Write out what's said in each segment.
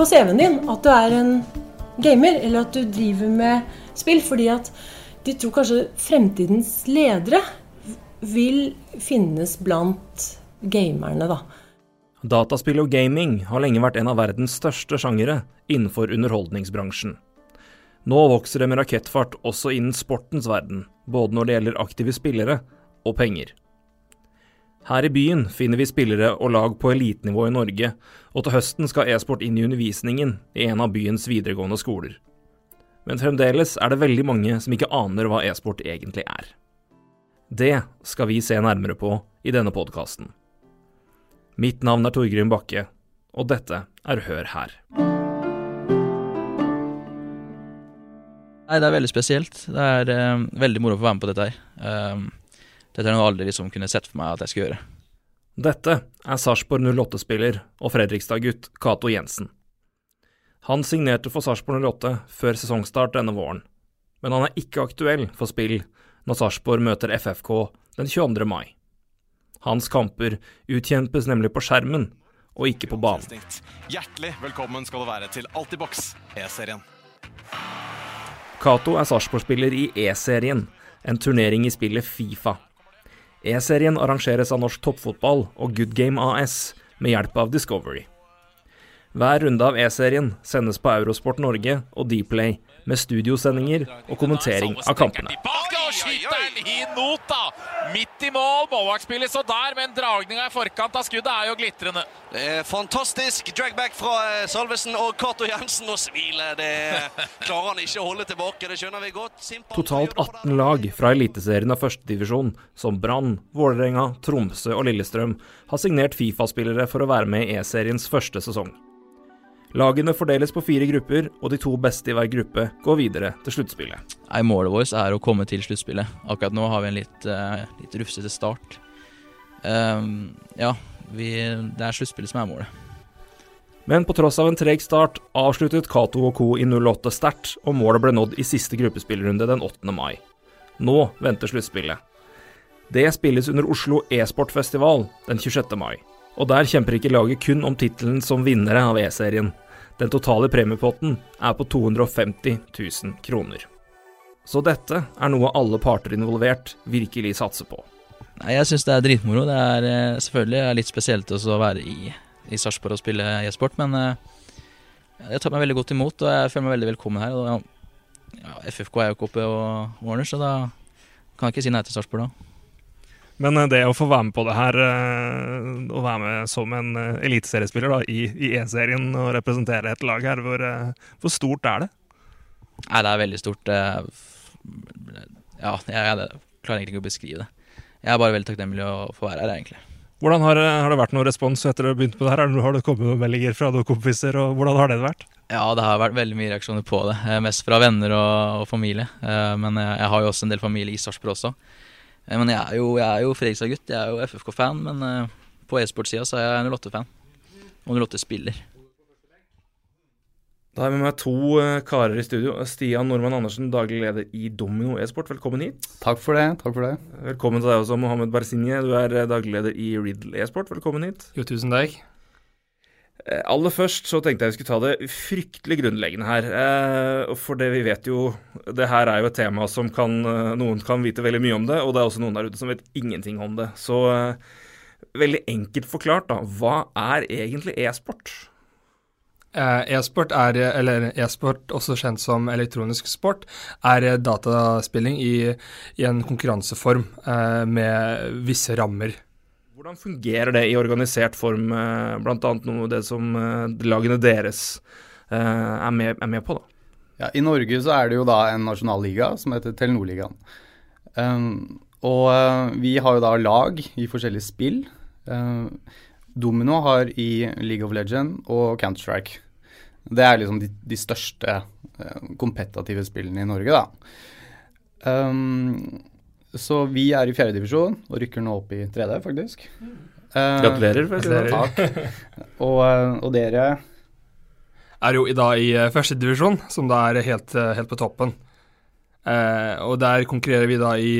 på CV-en din at du er en gamer, eller at du driver med spill, fordi at de tror kanskje fremtidens ledere vil finnes blant gamerne, da. Dataspill og gaming har lenge vært en av verdens største sjangere innenfor underholdningsbransjen. Nå vokser det med rakettfart også innen sportens verden, både når det gjelder aktive spillere og penger. Her i byen finner vi spillere og lag på elitenivå i Norge, og til høsten skal e-sport inn i undervisningen i en av byens videregående skoler. Men fremdeles er det veldig mange som ikke aner hva e-sport egentlig er. Det skal vi se nærmere på i denne podkasten. Mitt navn er Torgrim Bakke, og dette er Hør her. Nei, det er veldig spesielt. Det er uh, veldig moro å få være med på dette her. Um, dette er noe jeg aldri liksom kunne sett for meg at jeg skulle gjøre. Dette er Sarpsborg 08-spiller og Fredrikstad-gutt Cato Jensen. Han signerte for Sarpsborg 08 før sesongstart denne våren, men han er ikke aktuell for spill når Sarpsborg møter FFK den 22. mai. Hans kamper utkjempes nemlig på skjermen, og ikke på banen. Hjertelig velkommen skal du være til Altibox E-serien. Cato er Sarpsborg-spiller i E-serien, en turnering i spillet Fifa. E-serien arrangeres av Norsk Toppfotball og Good Game AS med hjelp av Discovery. Hver runde av E-serien sendes på Eurosport Norge og Dplay med studiosendinger og kommentering av kampene. Og skyter han i nota! Midt i mål. Målvaktspiller så der, men dragninga i forkant av skuddet er jo glitrende. Det er fantastisk dragback fra eh, Salvesen og Cato Jensen. Og smilet, det klarer han ikke å holde tilbake. Det skjønner vi godt. Simpan Totalt 18 lag fra Eliteserien av førstedivisjon, som Brann, Vålerenga, Tromsø og Lillestrøm, har signert Fifa-spillere for å være med i E-seriens første sesong. Lagene fordeles på fire grupper, og de to beste i hver gruppe går videre til sluttspillet. Nei, Målet vårt er å komme til sluttspillet. Akkurat nå har vi en litt, uh, litt rufsete start. Um, ja, vi, det er sluttspillet som er målet. Men på tross av en treg start avsluttet Cato og co. i 08 sterkt, og målet ble nådd i siste gruppespillrunde den 8. mai. Nå venter sluttspillet. Det spilles under Oslo e-sportfestival den 26. mai. Og der kjemper ikke laget kun om tittelen som vinnere av E-serien. Den totale premiepotten er på 250 000 kroner. Så dette er noe alle parter involvert virkelig satser på. Nei, Jeg syns det er dritmoro. Det er selvfølgelig selvfølgelig litt spesielt å være i, i Sarpsborg og spille e-sport, men eh, jeg tar meg veldig godt imot, og jeg føler meg veldig velkommen her. Og, ja, FFK er jo ikke oppe og Warner, så da kan jeg ikke si nei til Sarpsborg da. Men eh, det å få være med på det her, eh, å være med som en eh, eliteseriespiller da, i, i E-serien og representere et lag her, hvor, hvor, stort er det? Nei, det er veldig stort. Ja, jeg, jeg klarer egentlig ikke å beskrive det. Jeg er bare veldig takknemlig å få være her, egentlig. Hvordan har, har, det vært noen respons etter at du begynte på det her? Har det kommet noen meldinger fra noen kompiser, og hvordan har det vært? Ja, det har vært veldig mye reaksjoner på det. Mest fra venner og, og familie. Men jeg, jeg har jo også en del familie i Sarpsborg også. Eh, men jeg er jo, jo Fredrikstad-gutt, jeg er jo FFK-fan. Men eh, på e-sportsida så er jeg 08-fan. Og 08-spiller. Da har vi med meg to eh, karer i studio. Stian Normann Andersen, daglig leder i Domino e-sport. Velkommen hit. Takk for det. takk for det. Velkommen til deg også, Mohammed Barsinje. Du er daglig leder i Riddle e-sport. Velkommen hit. Jo, tusen takk. Eh, aller først så tenkte jeg vi skulle ta det fryktelig grunnleggende her. Eh, for det vi vet jo Det her er jo et tema som kan eh, Noen kan vite veldig mye om det, og det er også noen der ute som vet ingenting om det. Så veldig enkelt forklart, da. Hva er egentlig e-sport? E-sport er, eller e-sport, også kjent som elektronisk sport, er dataspilling i, i en konkurranseform med visse rammer. Hvordan fungerer det i organisert form, eh, bl.a. noe av det som eh, lagene deres eh, er med, er med på? da? Ja, I Norge så er det jo da en nasjonalliga som heter Telenor-ligaen. Um, og vi har jo da lag i forskjellige spill. Um, Domino har i League of Legend og Counter-Strike. Det er liksom de, de største kompetative spillene i Norge, da. Um, så vi er i fjerdedivisjon og rykker nå opp i tredje, faktisk. Uh, Gratulerer. Gratulerer. Takk. Og, uh, og, dere Er jo i dag i første førstedivisjon, som da er helt, uh, helt på toppen. Uh, og der konkurrerer vi da i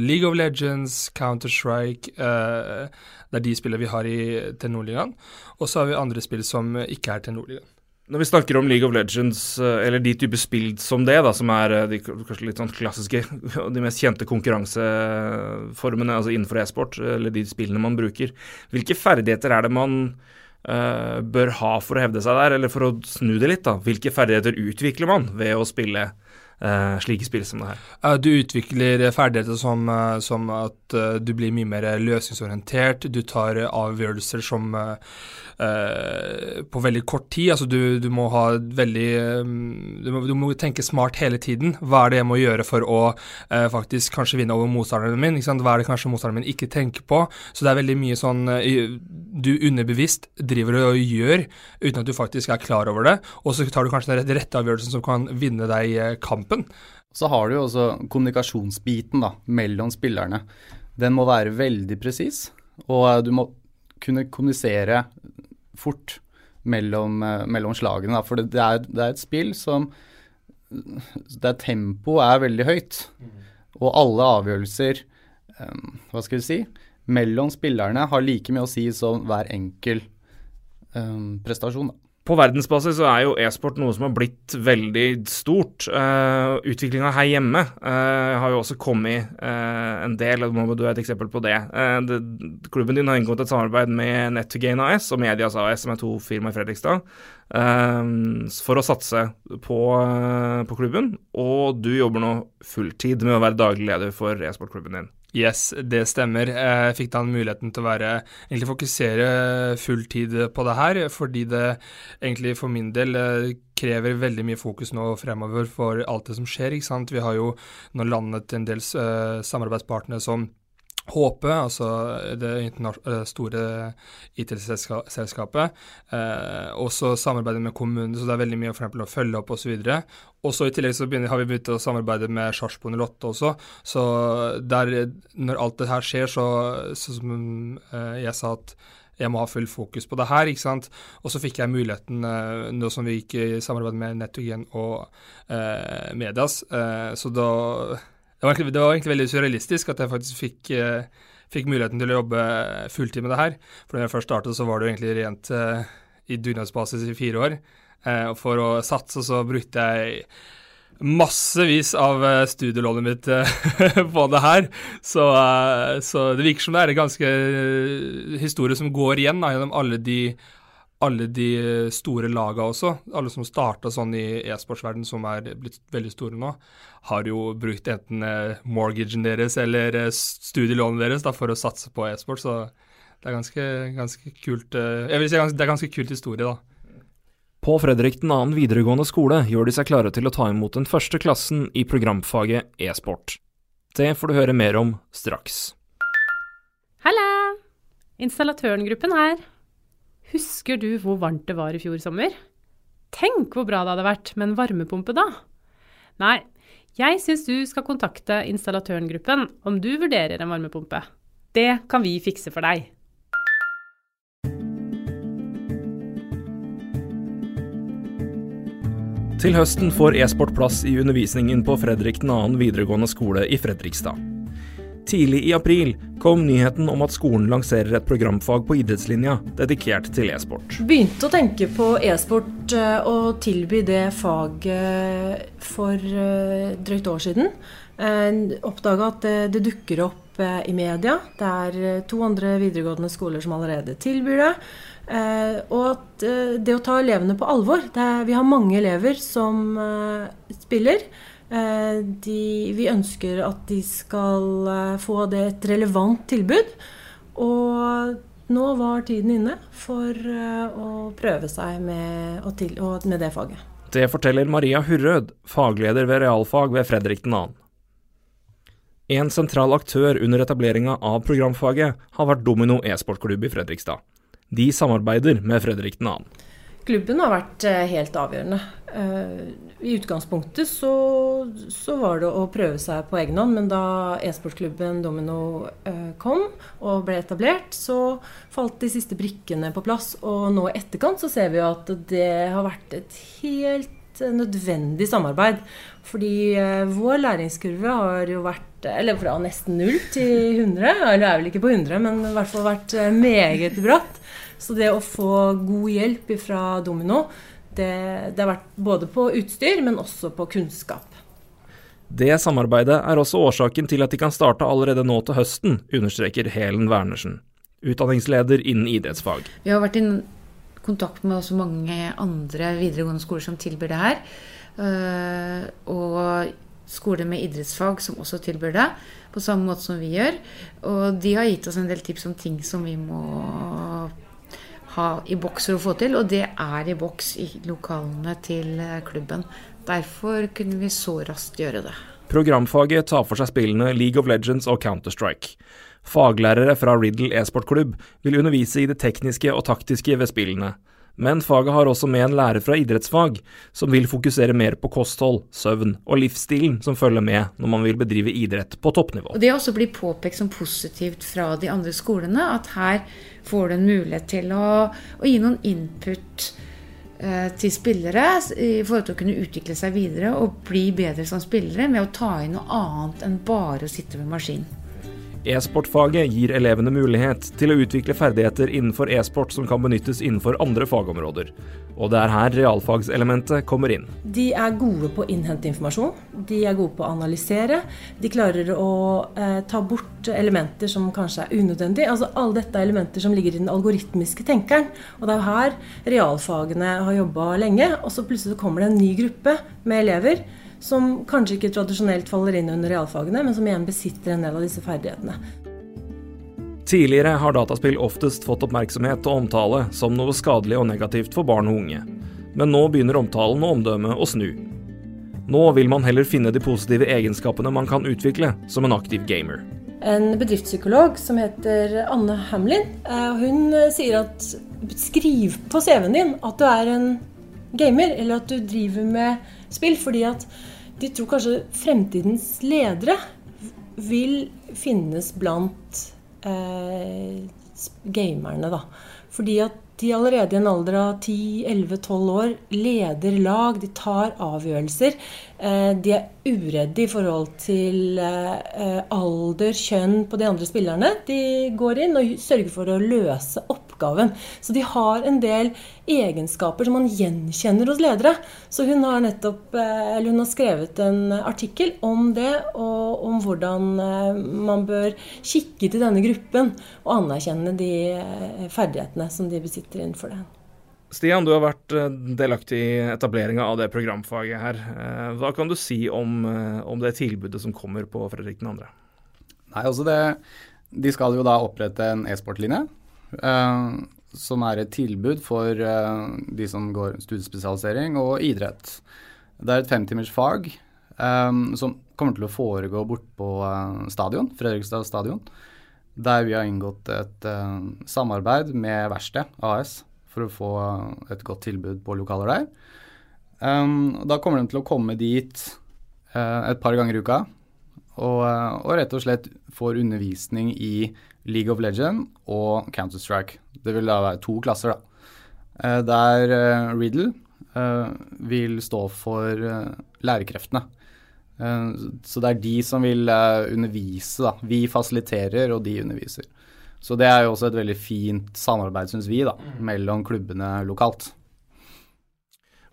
League of Legends, Counter-Strike Det er de spillene vi har i Telenor-ligaen. Og så har vi andre spill som ikke er Telenor-ligaen. Når vi snakker om League of Legends, eh, eller de typer spill som det, da, som er eh, de kanskje litt sånn klassiske og de mest kjente konkurranseformene altså innenfor e-sport, eller de spillene man bruker, hvilke ferdigheter er det man uh, bør ha for å hevde seg der, eller for å snu det litt? da? Hvilke ferdigheter utvikler man ved å spille uh, slike spill som det her? Du utvikler ferdigheter som, som at du blir mye mer løsningsorientert, du tar avgjørelser som Uh, på veldig kort tid. Altså du, du må ha veldig du, må, du, må, tenke smart hele tiden. Hva er det jeg må gjøre for å uh, faktisk kanskje vinne over motstanderen min? Hva er det kanskje motstanderen min ikke tenker på? Så det er veldig mye sånn uh, du underbevisst driver og gjør uten at du faktisk er klar over det. Og så tar du kanskje den rette avgjørelsen som kan vinne deg kampen. Så har du jo også kommunikasjonsbiten da, mellom spillerne. Den må være veldig presis, og du må kunne kommunisere fort mellom, eh, mellom slagene. Da. For det, er, det, er, et spill som Der tempoet er veldig høyt. Og alle avgjørelser um, Hva skal vi si mellom spillerne har like mye å si som hver enkel prestasjon. Da. På verdensbasis så er jo e-sport noe som har blitt veldig stort. Uh, eh, Utviklinga her hjemme uh, har jo også kommet uh, en del, og du er et eksempel på det. Uh, det. Klubben din har inngått et samarbeid med Net2Gain AS og Medias AS, som er to firmaer i Fredrikstad, for å satse på, på klubben. Og du jobber nå fulltid med å være daglig leder for e-sportklubben din. Yes, det stemmer. Jeg fikk da muligheten til å være, egentlig fokusere fulltid på det her, fordi det egentlig for min del eh, krever veldig mye fokus nå fremover for alt det som skjer. ikke sant? Vi har jo nå landet en del uh, samarbeidspartnere som HP, altså det store IT-selskapet, eh, også samarbeidet med kommunene, så det er veldig mye for å følge opp osv. Og så I tillegg så begynner, har vi begynt å samarbeide med Sarpsborg 08 også. Så der, når alt det her skjer, så, så som eh, jeg sa at jeg må ha full fokus på det her. ikke sant? Og så fikk jeg muligheten, eh, nå som vi gikk i samarbeid med Nettogen og eh, Medias, eh, så da det var, det var, egentlig, veldig surrealistisk at jeg faktisk fikk, eh, fikk, muligheten til å jobbe fulltid med det her. For da jeg først startet, så var det jo egentlig rent eh, i dugnadsbasis i fire år. Eh, og for å satse så brukte jeg massevis av eh, studielånet mitt eh, på det her. Så, eh, så, det virker som det er en ganske historie som går igjen da, gjennom alle de alle de store laga også, alle som starta sånn i e-sportsverdenen, som er blitt veldig store nå, har jo brukt enten eh, mortgagen deres eller eh, studielånet deres da, for å satse på e-sport. Så det er ganske, ganske kult eh, Jeg vil si det er ganske kult historie, da. På Fredrik 2. videregående skole gjør de seg klare til å ta imot den første klassen i programfaget e-sport. Det får du høre mer om straks. Halla! Installatørengruppen her. Husker du hvor varmt det var i fjor sommer? Tenk hvor bra det hadde vært med en varmepumpe da! Nei, jeg syns du skal kontakte installatørengruppen om du vurderer en varmepumpe. Det kan vi fikse for deg. Til høsten får e-sport plass i undervisningen på Fredrik 2. videregående skole i Fredrikstad. Tidlig i april kom nyheten om at skolen lanserer et programfag på idrettslinja dedikert til e-sport. Begynte å tenke på e-sport eh, og tilby det faget for eh, drøyt år siden. Eh, Oppdaga at det dukker opp i media. Det er to andre videregående skoler som allerede tilbyr det. Og at det å ta elevene på alvor er, Vi har mange elever som spiller. Eh, de, vi ønsker at de skal eh, få det et relevant tilbud. Og nå var tiden inne for eh, å prøve seg med, til, med det faget. Det forteller Maria Hurrød, fagleder ved realfag ved Fredrik 2. En sentral aktør under etableringa av programfaget har vært Domino e-sportklubb i Fredrikstad. De samarbeider med Fredrik 2. Klubben har vært helt avgjørende. Eh, I utgangspunktet så, så, var det å prøve seg på egen hånd, men da e-sportsklubben Domino eh, kom og ble etablert, så falt de siste brikkene på plass. Og nå i etterkant så ser vi jo at det har vært et helt nødvendig samarbeid. Fordi eh, vår læringskurve har jo vært eller fra nesten null til 100, eller er vel ikke på 100, men i hvert fall vært meget bratt. Så det å få god hjelp fra Domino Det, det har vært både på utstyr, men også på kunnskap. Det samarbeidet er også årsaken til at de kan starte allerede nå til høsten, understreker Helen Wernersen, utdanningsleder innen idrettsfag. Vi har vært i kontakt med også mange andre videregående skoler som tilbyr det her. Eh, og skoler med idrettsfag som også tilbyr det, på samme måte som vi gjør. Og de har gitt oss en del tips om ting som vi må ha i boks for å få til, og det er i boks i lokalene til eh, klubben. Derfor kunne vi så raskt gjøre det. Programfaget tar for seg spillene League of Legends og Counter-Strike. Faglærere fra Riddle e-sportklubb vil undervise i det tekniske og taktiske ved spillene. Men faget har også med en lærer fra idrettsfag, som vil fokusere mer på kosthold, søvn og livsstilen som følger med når man vil bedrive idrett på toppnivå. Og Det også blir påpekt som positivt fra de andre skolene, at her får du en mulighet til å, å gi noen input eh, til spillere i forhold til å kunne utvikle seg videre og bli bedre som spillere med å ta inn noe annet enn bare å sitte ved maskin. E-sportfaget gir elevene mulighet til å utvikle ferdigheter innenfor e-sport som kan benyttes innenfor andre fagområder. Og det er her realfagselementet kommer inn. De er gode på å innhente informasjon. De er gode på å analysere. De klarer å eh, ta bort elementer som kanskje er unødvendige. Altså Alle dette er elementer som ligger i den algoritmiske tenkeren. Og det er her realfagene har jobba lenge. Og så plutselig kommer det en ny gruppe med elever som kanskje ikke tradisjonelt faller inn under realfagene, men som igjen besitter en del av disse ferdighetene. Tidligere har dataspill oftest fått oppmerksomhet og omtale som noe skadelig og negativt for barn og unge, men nå begynner omtalen og omdømmet å snu. Nå vil man heller finne de positive egenskapene man kan utvikle som en aktiv gamer. En bedriftspsykolog som heter Anne Hamlin, eh, hun sier at skriv på CV-en din at du er en gamer, eller at du driver med spill, fordi at de tror kanskje fremtidens ledere vil finnes blant eh, gamerne, da. Fordi at de allerede i en alder av 10-11-12 år leder lag, de tar avgjørelser. Eh, de er uredde i forhold til eh, alder, kjønn på de andre spillerne. De går inn og sørger for å løse oppgaven. Så de har en del egenskaper som man gjenkjenner hos ledere. Så hun har nettopp eller hun har skrevet en artikkel om det, og om hvordan man bør kikke til denne gruppen og anerkjenne de ferdighetene som de besitter innenfor det. Stian, du har vært eh, delaktig i etableringa av det programfaget her. Eh, hva kan du si om, eh, om det tilbudet som kommer på Fredrik 2.? Nei, altså det, De skal jo da opprette en e-sportlinje, som er et tilbud for uh, de som går studiespesialisering og idrett. Det er et femtimers fag um, som kommer til å foregå bort på uh, stadion, Fredrikstad stadion der vi har inngått et uh, samarbeid med Verksted AS for å få et godt tilbud på lokaler der. Um, da kommer de til å komme dit uh, et par ganger i uka og, uh, og, rett og slett får undervisning i League of Legend og Counter-Strike. Det vil da være to klasser, da. der Riddle vil stå for lærekreftene. Eh, så det er de som vil eh, undervise, da. Vi fasiliterer, og de underviser. Så det er jo også et veldig fint samarbeid, syns vi, da, mellom klubbene lokalt.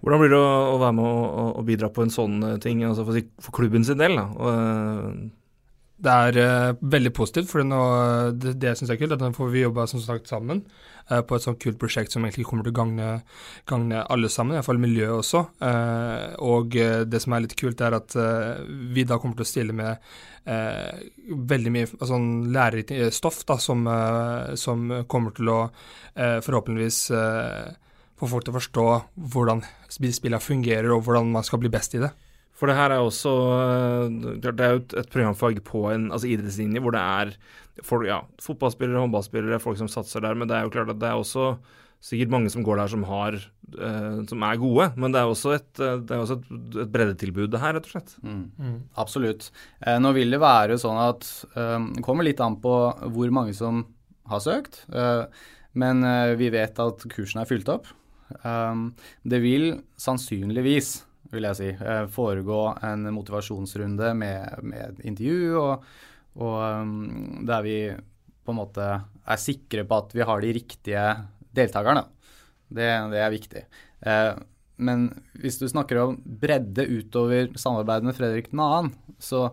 Hvordan blir det å, å være med og, bidra på en sånn eh, ting, altså for, for klubben sin del? Og, det er uh, veldig positivt, for nå, det, det syns jeg er kult. At nå får vi jobba sammen uh, på et sånt kult prosjekt som egentlig kommer til å gagne, alle sammen, iallfall miljøet også. Uh, og det som er litt kult, er at vi da kommer til å stille med veldig mye altså, lærerikt stoff da, som, som, kommer til å forhåpentligvis få folk til å forstå hvordan spillene fungerer, og hvordan man skal bli best i det. For det her er også eh, Det er jo et, programfag på en altså idrettslinje hvor det er folk, ja, fotballspillere, håndballspillere, folk som satser der. Men det er jo klart at det er også sikkert mange som går der som har uh, som er gode. Men det er også et, eh, det er også et, et breddetilbud, det her, rett og slett. Mm. Mm. Absolutt. Eh, nå vil det være sånn at Det kommer litt an på hvor mange som har søkt. Men vi vet at kursen er fylt opp. Um, det vil sannsynligvis vil jeg si. Eh, foregå en motivasjonsrunde med, med intervju, og, og um, der vi på en måte er sikre på at vi har de riktige deltakerne. Det, det er viktig. Eh, men hvis du snakker om bredde utover samarbeidet med Fredrik 2., så,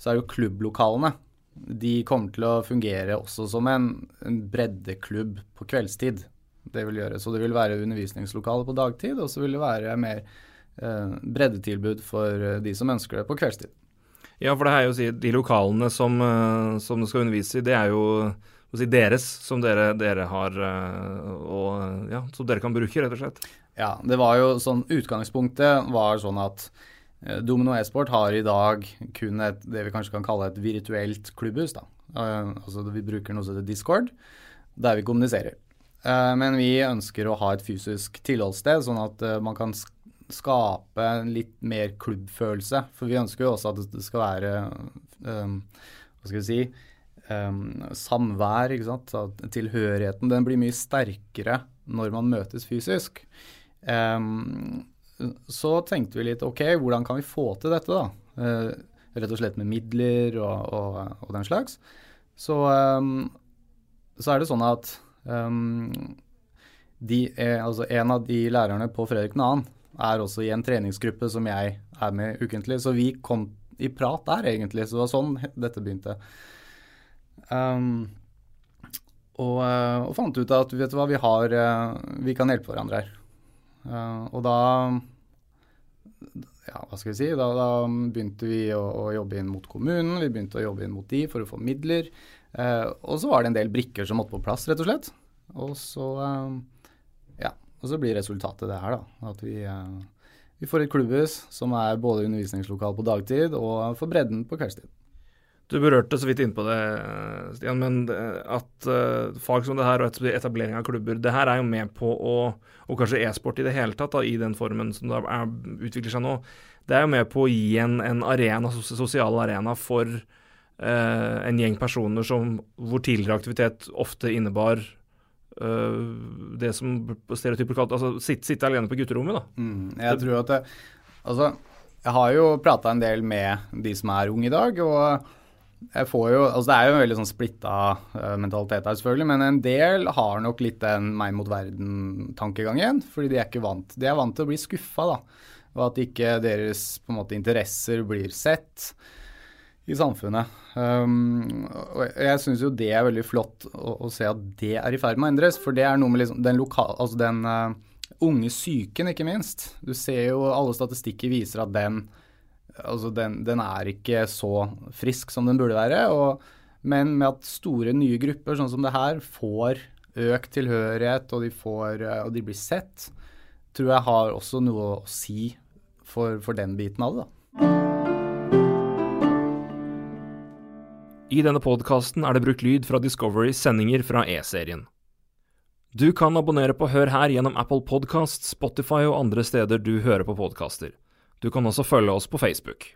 så er jo klubblokalene De kommer til å fungere også som en breddeklubb på kveldstid. Det vil gjøre. Så det vil være undervisningslokale på dagtid, og så vil det være mer eh, breddetilbud for eh, de som ønsker det på kveldstid. Ja, for det er jo å si, de lokalene som, eh, som du skal undervise i, det er jo si, deres, som dere, dere har eh, og ja, som dere kan bruke, rett og slett. Ja, det var jo sånn Utgangspunktet var sånn at eh, Domino e-sport har i dag kun et, det vi kanskje kan kalle et virtuelt klubbhus. da. Eh, altså Vi bruker noe som heter Discord, der vi kommuniserer. Eh, men vi ønsker å ha et fysisk tilholdssted, sånn at eh, man kan skape litt mer klubbfølelse. For vi ønsker jo også at det skal være eh, Hva skal vi si um, samvær, ikke sant. At tilhørigheten den blir mye sterkere når man møtes fysisk. Um, så tenkte vi litt OK, hvordan kan vi få til dette, da? Eh, rett og slett med midler og, og, og den slags. Så, så er det sånn at um, de er, altså en av de lærerne på Fredrik 2. er også i en treningsgruppe som jeg er med ukentlig. Så vi kom i prat der, egentlig. Så det var sånn dette begynte. Um, og, eh, og fant ut at vet du hva, vi, har, eh, vi kan hjelpe hverandre her. Uh, og da ja, hva skal vi si, da, da begynte vi å, å, jobbe inn mot kommunen, vi begynte å jobbe inn mot de for å få midler. Eh, og så var det en del brikker som måtte på plass, rett og slett. Og så, eh, ja, og så blir resultatet det her, da. At vi, eh, vi får et klubbhus som er både undervisningslokal på dagtid og for bredden på kveldstid. Du berørte så vidt innpå det, Stian, men at uh, fag som det her og etablering av klubber, det her er jo med på å Og kanskje e-sport i det hele tatt, da, i den formen som det er, utvikler seg nå. Det er jo med på å gi en, en arena, sosial arena for uh, en gjeng personer som, hvor tidligere aktivitet ofte innebar uh, det som stereotyper kalt altså sitte, sitte alene på gutterommet. da. Mm, jeg tror at det, Altså, jeg har jo prata en del med de som er unge i dag. og jeg får jo, altså Det er jo en veldig sånn splitta uh, mentalitet her, selvfølgelig, men en del har nok litt den meg mot verden-tankegangen. Fordi de er ikke vant. De er vant til å bli skuffa. Og at ikke deres på en måte interesser blir sett i samfunnet. Um, og jeg syns jo det er veldig flott å, å, se at det er i ferd med å endres. For det er noe med liksom den lokal, Altså den uh, unge psyken, ikke minst. Du ser jo alle statistikker viser at den altså den, den, er ikke så frisk som den burde være. Og, men med at store, nye grupper sånn som det her får økt tilhørighet, og de, får, og de blir sett, tror jeg har også noe å si for, for den biten av det. da. I denne podkasten er det brukt lyd fra Discoverys sendinger fra E-serien. Du kan abonnere på Hør her gjennom Apple Podkast, Spotify og andre steder du hører på podkaster. Du kan også følge oss på Facebook.